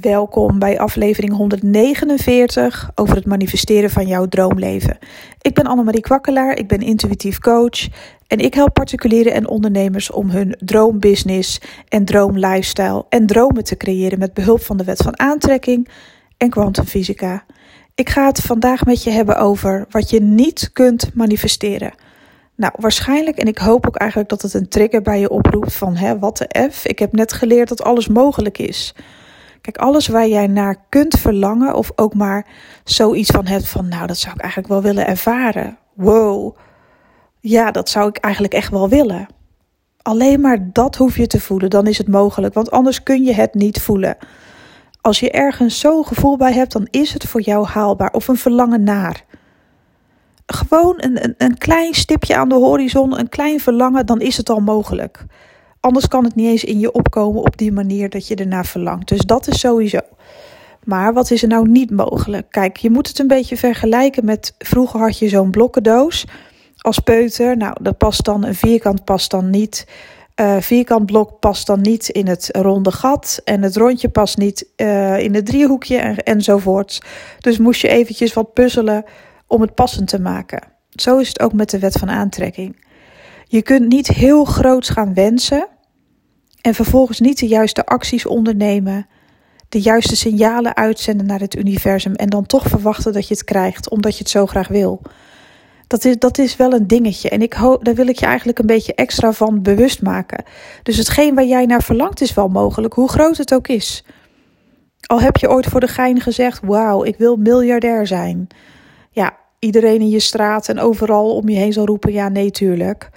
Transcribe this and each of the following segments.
Welkom bij aflevering 149 over het manifesteren van jouw droomleven. Ik ben Annemarie Kwakkelaar, ik ben intuïtief coach en ik help particulieren en ondernemers om hun droombusiness en droomlifestyle en dromen te creëren met behulp van de wet van aantrekking en kwantumfysica. Ik ga het vandaag met je hebben over wat je niet kunt manifesteren. Nou, waarschijnlijk, en ik hoop ook eigenlijk dat het een trigger bij je oproept van, hè, wat de F? Ik heb net geleerd dat alles mogelijk is. Kijk, alles waar jij naar kunt verlangen of ook maar zoiets van hebt van, nou, dat zou ik eigenlijk wel willen ervaren. Wow, ja, dat zou ik eigenlijk echt wel willen. Alleen maar dat hoef je te voelen, dan is het mogelijk, want anders kun je het niet voelen. Als je ergens zo'n gevoel bij hebt, dan is het voor jou haalbaar of een verlangen naar. Gewoon een, een, een klein stipje aan de horizon, een klein verlangen, dan is het al mogelijk. Anders kan het niet eens in je opkomen op die manier dat je ernaar verlangt. Dus dat is sowieso. Maar wat is er nou niet mogelijk? Kijk, je moet het een beetje vergelijken met vroeger had je zo'n blokkendoos als peuter. Nou, dat past dan, een vierkant past dan niet. Uh, vierkant blok past dan niet in het ronde gat. En het rondje past niet uh, in het driehoekje en, enzovoort. Dus moest je eventjes wat puzzelen om het passend te maken. Zo is het ook met de wet van aantrekking. Je kunt niet heel groots gaan wensen en vervolgens niet de juiste acties ondernemen, de juiste signalen uitzenden naar het universum en dan toch verwachten dat je het krijgt omdat je het zo graag wil. Dat is, dat is wel een dingetje. En ik daar wil ik je eigenlijk een beetje extra van bewust maken. Dus hetgeen waar jij naar verlangt is wel mogelijk, hoe groot het ook is. Al heb je ooit voor de gein gezegd: Wauw, ik wil miljardair zijn. Ja, iedereen in je straat en overal om je heen zal roepen: Ja, nee, tuurlijk.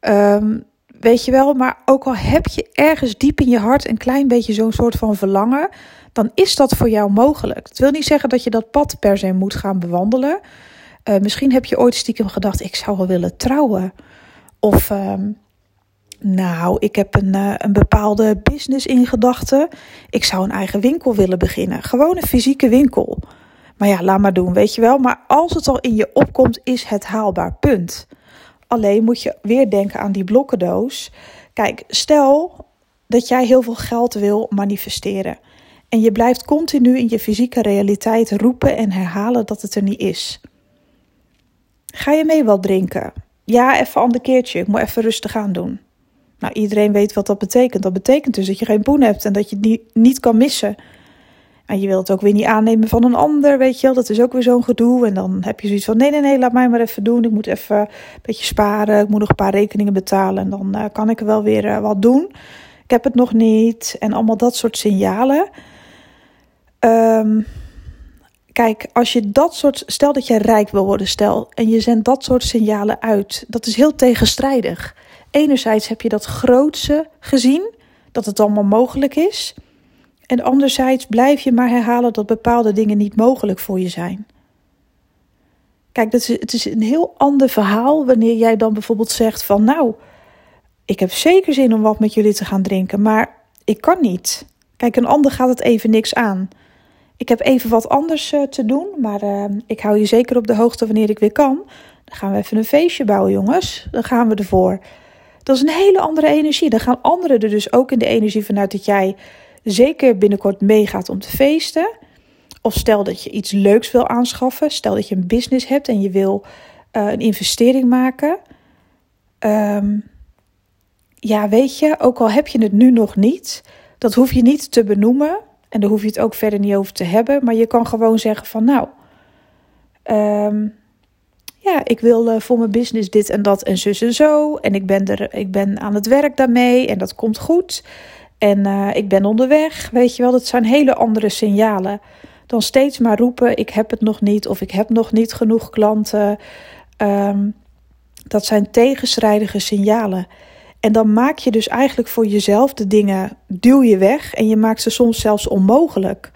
Um, weet je wel, maar ook al heb je ergens diep in je hart een klein beetje zo'n soort van verlangen, dan is dat voor jou mogelijk. Het wil niet zeggen dat je dat pad per se moet gaan bewandelen. Uh, misschien heb je ooit stiekem gedacht: ik zou wel willen trouwen. Of. Um, nou, ik heb een, uh, een bepaalde business in gedachten. Ik zou een eigen winkel willen beginnen. Gewoon een fysieke winkel. Maar ja, laat maar doen, weet je wel. Maar als het al in je opkomt, is het haalbaar. Punt. Alleen moet je weer denken aan die blokkendoos. Kijk, stel dat jij heel veel geld wil manifesteren. En je blijft continu in je fysieke realiteit roepen en herhalen dat het er niet is. Ga je mee wat drinken? Ja, even ander keertje. Ik moet even rustig aan doen. Nou, iedereen weet wat dat betekent. Dat betekent dus dat je geen poen hebt en dat je het niet kan missen. En je wilt het ook weer niet aannemen van een ander, weet je wel. Dat is ook weer zo'n gedoe. En dan heb je zoiets van, nee, nee, nee, laat mij maar even doen. Ik moet even een beetje sparen. Ik moet nog een paar rekeningen betalen. En dan uh, kan ik wel weer uh, wat doen. Ik heb het nog niet. En allemaal dat soort signalen. Um, kijk, als je dat soort... Stel dat je rijk wil worden, stel. En je zendt dat soort signalen uit. Dat is heel tegenstrijdig. Enerzijds heb je dat grootse gezien. Dat het allemaal mogelijk is. En anderzijds blijf je maar herhalen dat bepaalde dingen niet mogelijk voor je zijn. Kijk, dat is, het is een heel ander verhaal wanneer jij dan bijvoorbeeld zegt van nou, ik heb zeker zin om wat met jullie te gaan drinken, maar ik kan niet. Kijk, een ander gaat het even niks aan. Ik heb even wat anders uh, te doen, maar uh, ik hou je zeker op de hoogte wanneer ik weer kan. Dan gaan we even een feestje bouwen, jongens. Dan gaan we ervoor. Dat is een hele andere energie. Dan gaan anderen er dus ook in de energie vanuit dat jij zeker binnenkort meegaat om te feesten. Of stel dat je iets leuks wil aanschaffen. Stel dat je een business hebt en je wil uh, een investering maken. Um, ja, weet je, ook al heb je het nu nog niet, dat hoef je niet te benoemen. En daar hoef je het ook verder niet over te hebben. Maar je kan gewoon zeggen van nou, um, ja, ik wil uh, voor mijn business dit en dat en zus en zo. En ik ben, er, ik ben aan het werk daarmee en dat komt goed. En uh, ik ben onderweg, weet je wel. Dat zijn hele andere signalen dan steeds maar roepen: ik heb het nog niet of ik heb nog niet genoeg klanten. Um, dat zijn tegenstrijdige signalen. En dan maak je dus eigenlijk voor jezelf de dingen, duw je weg en je maakt ze soms zelfs onmogelijk.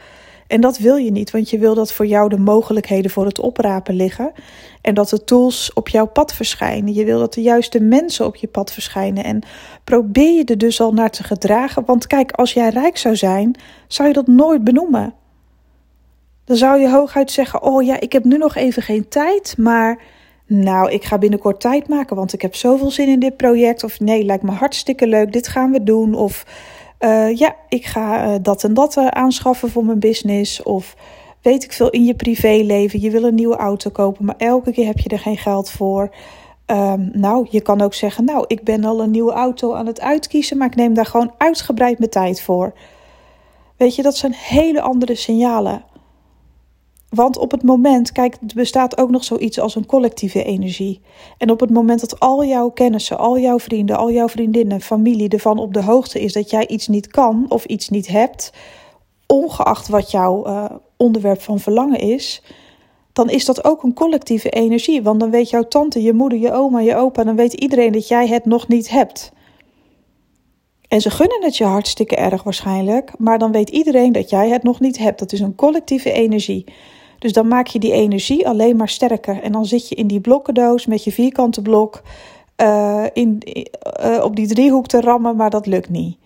En dat wil je niet, want je wil dat voor jou de mogelijkheden voor het oprapen liggen. En dat de tools op jouw pad verschijnen. Je wil dat de juiste mensen op je pad verschijnen. En probeer je er dus al naar te gedragen. Want kijk, als jij rijk zou zijn, zou je dat nooit benoemen. Dan zou je hooguit zeggen: Oh ja, ik heb nu nog even geen tijd, maar. Nou, ik ga binnenkort tijd maken, want ik heb zoveel zin in dit project. Of nee, lijkt me hartstikke leuk, dit gaan we doen. Of Uh, ja, ik ga dat en dat aanschaffen voor mijn business. Of weet ik veel in je privéleven. Je wil een nieuwe auto kopen, maar elke keer heb je er geen geld voor. Um, nou, je kan ook zeggen, nou, ik ben al een nieuwe auto aan het uitkiezen, maar ik neem daar gewoon uitgebreid mijn tijd voor. Weet je, dat zijn hele andere signalen. Want op het moment, kijk, er bestaat ook nog zoiets als een collectieve energie. En op het moment dat al jouw kennissen, al jouw vrienden, al jouw vriendinnen, familie ervan op de hoogte is dat jij iets niet kan of iets niet hebt, ongeacht wat jouw uh, onderwerp van verlangen is, dan is dat ook een collectieve energie. Want dan weet jouw tante, je moeder, je oma, je opa, dan weet iedereen dat jij het nog niet hebt. En ze gunnen het je hartstikke erg waarschijnlijk, maar dan weet iedereen dat jij het nog niet hebt. Dat is een collectieve energie. Dus dan maak je die energie alleen maar sterker. En dan zit je in die blokkendoos met je vierkante blok uh, in, uh, op die driehoek te rammen, maar dat lukt niet.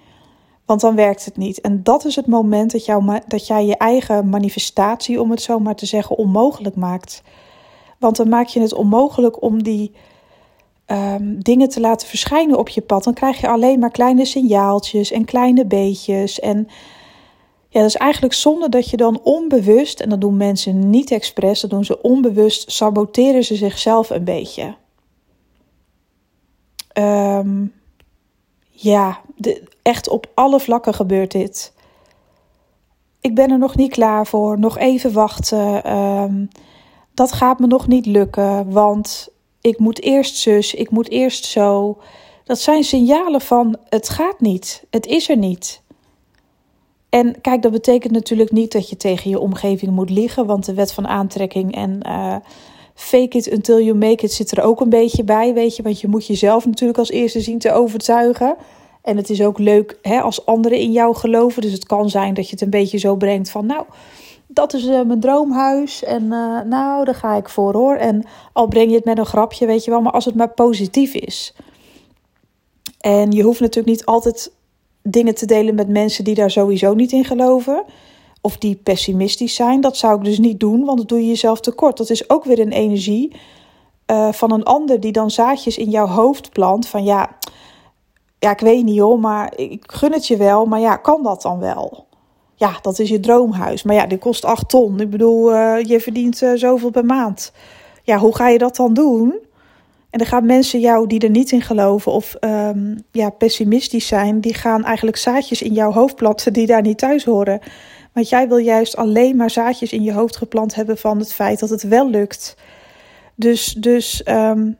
Want dan werkt het niet. En dat is het moment dat, jou, dat jij je eigen manifestatie, om het zo maar te zeggen, onmogelijk maakt. Want dan maak je het onmogelijk om die um, dingen te laten verschijnen op je pad. Dan krijg je alleen maar kleine signaaltjes en kleine beetjes. En ja, dat is eigenlijk zonde dat je dan onbewust, en dat doen mensen niet expres, dat doen ze onbewust, saboteren ze zichzelf een beetje. Um, ja, echt op alle vlakken gebeurt dit. Ik ben er nog niet klaar voor, nog even wachten. Um, dat gaat me nog niet lukken, want ik moet eerst zus, ik moet eerst zo. Dat zijn signalen van het gaat niet, het is er niet. En kijk, dat betekent natuurlijk niet dat je tegen je omgeving moet liegen, want de wet van aantrekking en uh, fake it until you make it zit er ook een beetje bij, weet je. Want je moet jezelf natuurlijk als eerste zien te overtuigen. En het is ook leuk hè, als anderen in jou geloven. Dus het kan zijn dat je het een beetje zo brengt van, nou, dat is uh, mijn droomhuis. En uh, nou, daar ga ik voor hoor. En al breng je het met een grapje, weet je wel, maar als het maar positief is. En je hoeft natuurlijk niet altijd dingen te delen met mensen die daar sowieso niet in geloven. Of die pessimistisch zijn. Dat zou ik dus niet doen, want dat doe je jezelf tekort. Dat is ook weer een energie uh, van een ander die dan zaadjes in jouw hoofd plant. Van ja, ja, ik weet niet hoor, maar ik gun het je wel. Maar ja, kan dat dan wel? Ja, dat is je droomhuis. Maar ja, dit kost 8 ton. Ik bedoel, uh, je verdient uh, zoveel per maand. Ja, hoe ga je dat dan doen? En dan gaan mensen jou die er niet in geloven of um, ja, pessimistisch zijn, die gaan eigenlijk zaadjes in jouw hoofd planten die daar niet thuis horen. Want jij wil juist alleen maar zaadjes in je hoofd geplant hebben van het feit dat het wel lukt. Dus, dus um,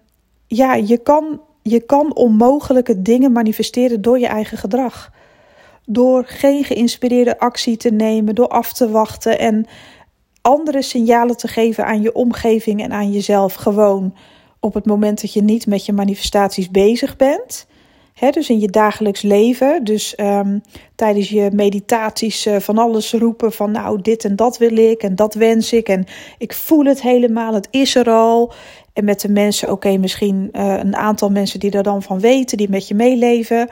ja, je kan, je kan onmogelijke dingen manifesteren door je eigen gedrag. Door geen geïnspireerde actie te nemen, door af te wachten en andere signalen te geven aan je omgeving en aan jezelf. Gewoon op het moment dat je niet met je manifestaties bezig bent. He, dus in je dagelijks leven. Dus um, tijdens je meditaties uh, van alles roepen van nou dit en dat wil ik en dat wens ik. En ik voel het helemaal, het is er al. En met de mensen, oké, misschien uh, een aantal mensen die er dan van weten, die met je meeleven.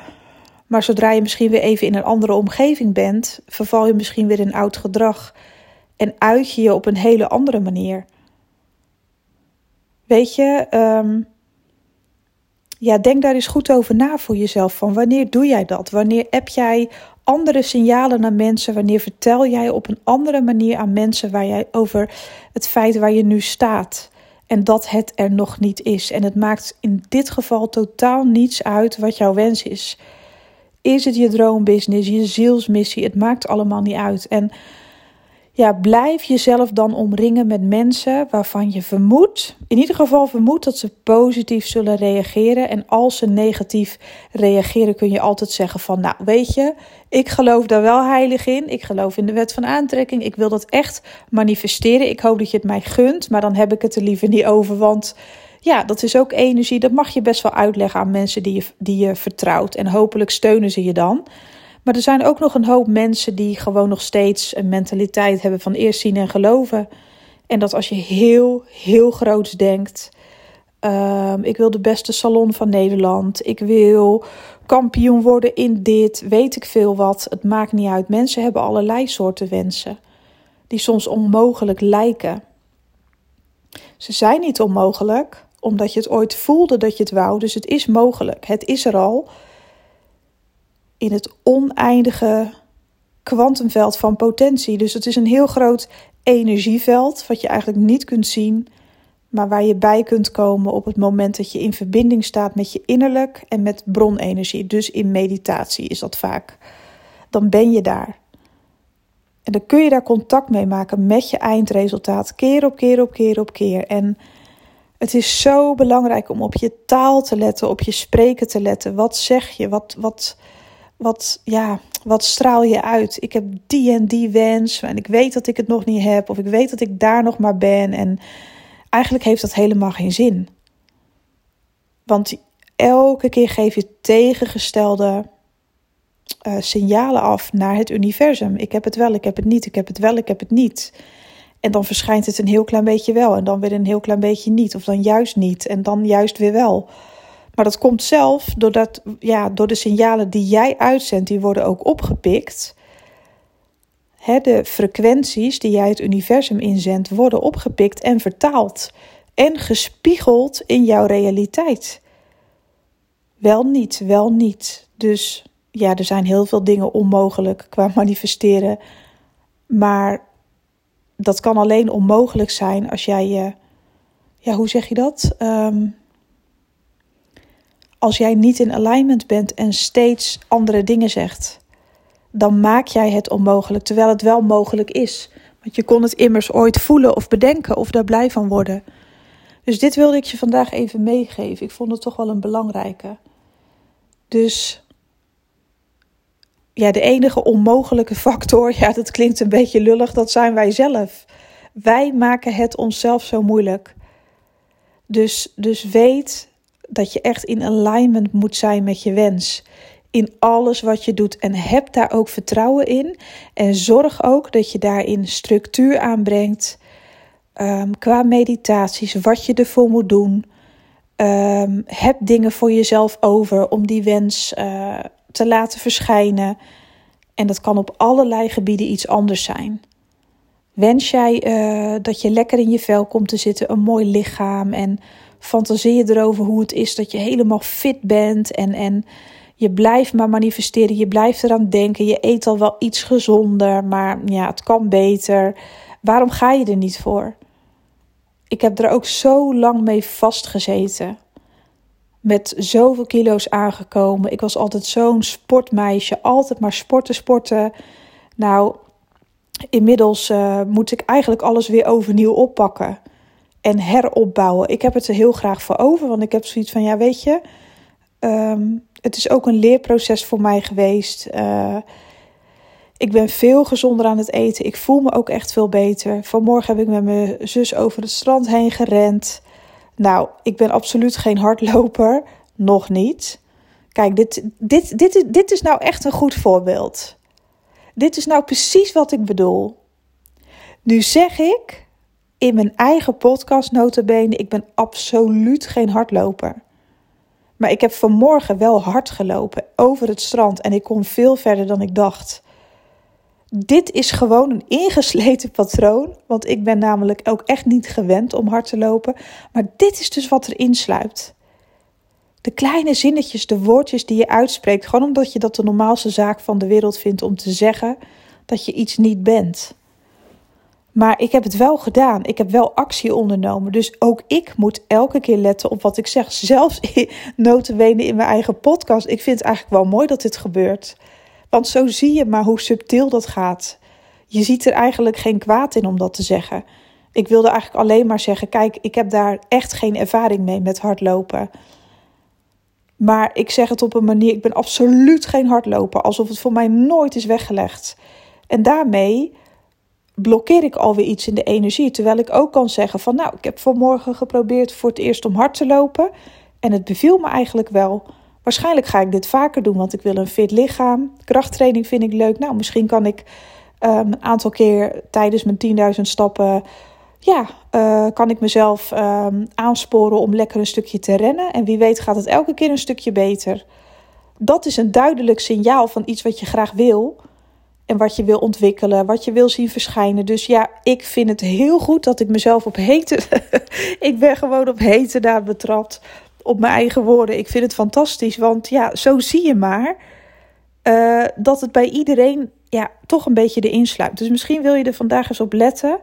Maar zodra je misschien weer even in een andere omgeving bent, verval je misschien weer in oud gedrag. En uit je je op een hele andere manier. Weet je, um, ja, denk daar eens goed over na voor jezelf. Van wanneer doe jij dat? Wanneer heb jij andere signalen naar mensen? Wanneer vertel jij op een andere manier aan mensen waar jij over het feit waar je nu staat? En dat het er nog niet is. En het maakt in dit geval totaal niets uit wat jouw wens is. Is het je droombusiness, je zielsmissie? Het maakt allemaal niet uit. En ja, blijf jezelf dan omringen met mensen waarvan je vermoedt, in ieder geval vermoedt dat ze positief zullen reageren. En als ze negatief reageren, kun je altijd zeggen van, nou weet je, ik geloof daar wel heilig in. Ik geloof in de wet van aantrekking. Ik wil dat echt manifesteren. Ik hoop dat je het mij gunt, maar dan heb ik het er liever niet over, want ja, dat is ook energie. Dat mag je best wel uitleggen aan mensen die je, die je vertrouwt. En hopelijk steunen ze je dan. Maar er zijn ook nog een hoop mensen die gewoon nog steeds een mentaliteit hebben van eerst zien en geloven. En dat als je heel, heel groots denkt. Um, ik wil de beste salon van Nederland. Ik wil kampioen worden in dit. Weet ik veel wat. Het maakt niet uit. Mensen hebben allerlei soorten wensen. Die soms onmogelijk lijken. Ze zijn niet onmogelijk, omdat je het ooit voelde dat je het wou. Dus het is mogelijk. Het is er al. In het oneindige kwantumveld van potentie. Dus het is een heel groot energieveld wat je eigenlijk niet kunt zien, maar waar je bij kunt komen op het moment dat je in verbinding staat met je innerlijk en met bronenergie. Dus in meditatie is dat vaak. Dan ben je daar. En dan kun je daar contact mee maken met je eindresultaat, keer op keer op keer op keer. En het is zo belangrijk om op je taal te letten, op je spreken te letten. Wat zeg je? Wat, wat, wat, ja, wat straal je uit? Ik heb die en die wens en ik weet dat ik het nog niet heb, of ik weet dat ik daar nog maar ben. En eigenlijk heeft dat helemaal geen zin. Want elke keer geef je tegengestelde uh, signalen af naar het universum. Ik heb het wel, ik heb het niet, ik heb het wel, ik heb het niet. En dan verschijnt het een heel klein beetje wel en dan weer een heel klein beetje niet. Of dan juist niet en dan juist weer wel. Maar dat komt zelf doordat, ja, door de signalen die jij uitzendt, die worden ook opgepikt. De frequenties die jij het universum inzendt, worden opgepikt en vertaald. En gespiegeld in jouw realiteit. Wel niet, wel niet. Dus ja, er zijn heel veel dingen onmogelijk qua manifesteren. Maar dat kan alleen onmogelijk zijn als jij je. Ja, hoe zeg je dat? Ehm, als jij niet in alignment bent en steeds andere dingen zegt, dan maak jij het onmogelijk, terwijl het wel mogelijk is. Want je kon het immers ooit voelen of bedenken of daar blij van worden. Dus dit wilde ik je vandaag even meegeven. Ik vond het toch wel een belangrijke. Dus ja, de enige onmogelijke factor, ja, dat klinkt een beetje lullig, dat zijn wij zelf. Wij maken het onszelf zo moeilijk. Dus, dus weet dat je echt in alignment moet zijn met je wens. In alles wat je doet. En heb daar ook vertrouwen in. En zorg ook dat je daarin structuur aanbrengt. Um, qua meditaties, wat je ervoor moet doen. Um, heb dingen voor jezelf over om die wens uh, te laten verschijnen. En dat kan op allerlei gebieden iets anders zijn. Wens jij uh, dat je lekker in je vel komt te zitten, een mooi lichaam en fantaseer je erover hoe het is dat je helemaal fit bent en, en je blijft maar manifesteren, je blijft eraan denken, je eet al wel iets gezonder, maar ja, het kan beter. Waarom ga je er niet voor? Ik heb er ook zo lang mee vastgezeten met zoveel kilo's aangekomen. Ik was altijd zo'n sportmeisje, altijd maar sporten, sporten. Nou, inmiddels uh, moet ik eigenlijk alles weer overnieuw oppakken en heropbouwen. Ik heb het er heel graag voor over, want ik heb zoiets van, ja, weet je, um, het is ook een leerproces voor mij geweest. Uh, ik ben veel gezonder aan het eten. Ik voel me ook echt veel beter. Vanmorgen heb ik met mijn zus over het strand heen gerend. Nou, ik ben absoluut geen hardloper. Nog niet. Kijk, dit, dit, dit, dit is nou echt een goed voorbeeld. Dit is nou precies wat ik bedoel. Nu zeg ik in mijn eigen podcast notabene, ik ben absoluut geen hardloper. Maar ik heb vanmorgen wel hard gelopen over het strand en ik kom veel verder dan ik dacht. Dit is gewoon een ingesleten patroon, want ik ben namelijk ook echt niet gewend om hard te lopen. Maar dit is dus wat erin sluipt. De kleine zinnetjes, de woordjes die je uitspreekt, gewoon omdat je dat de normaalste zaak van de wereld vindt om te zeggen dat je iets niet bent. Maar ik heb het wel gedaan. Ik heb wel actie ondernomen. Dus ook ik moet elke keer letten op wat ik zeg. Zelfs notenwenen in mijn eigen podcast. Ik vind het eigenlijk wel mooi dat dit gebeurt. Want zo zie je maar hoe subtiel dat gaat. Je ziet er eigenlijk geen kwaad in om dat te zeggen. Ik wilde eigenlijk alleen maar zeggen: kijk, ik heb daar echt geen ervaring mee met hardlopen. Maar ik zeg het op een manier: ik ben absoluut geen hardloper, alsof het voor mij nooit is weggelegd. En daarmee blokkeer ik alweer iets in de energie. Terwijl ik ook kan zeggen: van nou, ik heb vanmorgen geprobeerd voor het eerst om hard te lopen. En het beviel me eigenlijk wel. Waarschijnlijk ga ik dit vaker doen, want ik wil een fit lichaam. Krachttraining vind ik leuk. Nou, misschien kan ik um, een aantal keer tijdens mijn 10.000 stappen. Ja, uh, kan ik mezelf um, aansporen om lekker een stukje te rennen. En wie weet gaat het elke keer een stukje beter. Dat is een duidelijk signaal van iets wat je graag wil. En wat je wil ontwikkelen, wat je wil zien verschijnen. Dus ja, ik vind het heel goed dat ik mezelf op hete. ik ben gewoon op hete daar betrapt op mijn eigen woorden. Ik vind het fantastisch, want ja, zo zie je maar uh, dat het bij iedereen ja, toch een beetje erin sluit. Dus misschien wil je er vandaag eens op letten.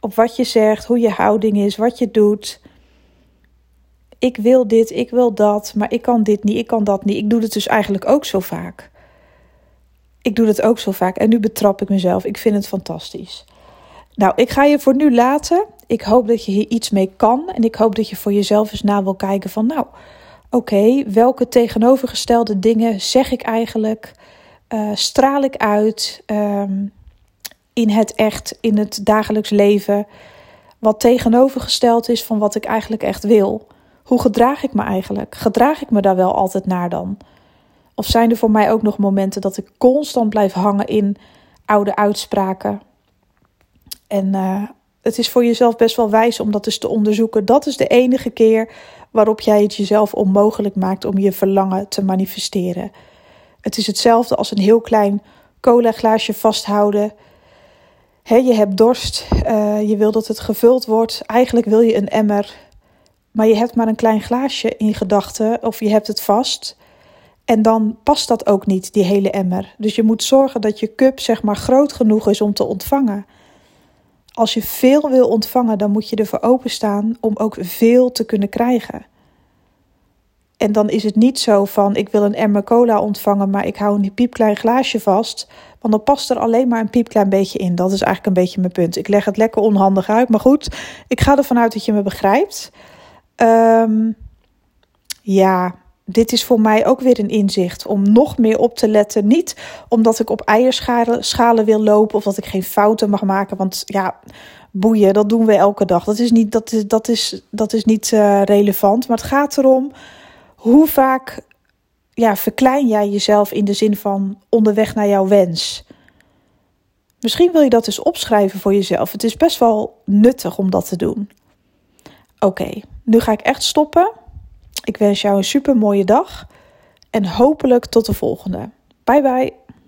Op wat je zegt, hoe je houding is, wat je doet. Ik wil dit, ik wil dat, maar ik kan dit niet, ik kan dat niet. Ik doe het dus eigenlijk ook zo vaak. Ik doe het ook zo vaak en nu betrap ik mezelf. Ik vind het fantastisch. Nou, ik ga je voor nu laten. Ik hoop dat je hier iets mee kan. En ik hoop dat je voor jezelf eens na wil kijken van, nou, oké, welke tegenovergestelde dingen zeg ik eigenlijk? Uh, straal ik uit um, in het echt, in het dagelijks leven? Wat tegenovergesteld is van wat ik eigenlijk echt wil. Hoe gedraag ik me eigenlijk? Gedraag ik me daar wel altijd naar dan? Of zijn er voor mij ook nog momenten dat ik constant blijf hangen in oude uitspraken? En uh, het is voor jezelf best wel wijs om dat eens te onderzoeken. Dat is de enige keer waarop jij het jezelf onmogelijk maakt om je verlangen te manifesteren. Het is hetzelfde als een heel klein cola glaasje vasthouden. je hebt dorst, uh, je wil dat het gevuld wordt. Eigenlijk wil je een emmer, maar je hebt maar een klein glaasje in gedachten of je hebt het vast. En dan past dat ook niet, die hele emmer. Dus je moet zorgen dat je cup zeg maar groot genoeg is om te ontvangen. Als je veel wil ontvangen, dan moet je ervoor openstaan om ook veel te kunnen krijgen. En dan is het niet zo van ik wil een emmer cola ontvangen, maar ik hou een piepklein glaasje vast. Want dan past er alleen maar een piepklein beetje in. Dat is eigenlijk een beetje mijn punt. Ik leg het lekker onhandig uit. Maar goed, ik ga ervan uit dat je me begrijpt. Um, ja, dit is voor mij ook weer een inzicht om nog meer op te letten. Niet omdat ik op eierschalen wil lopen of dat ik geen fouten mag maken. Want ja, boeien, dat doen we elke dag. Dat is niet, dat is, dat is, dat is niet uh, relevant. Maar het gaat erom hoe vaak ja, verklein jij jezelf in de zin van onderweg naar jouw wens. Misschien wil je dat eens opschrijven voor jezelf. Het is best wel nuttig om dat te doen. Oké, nu ga ik echt stoppen. Ik wens jou een super mooie dag en hopelijk tot de volgende. Bye bye.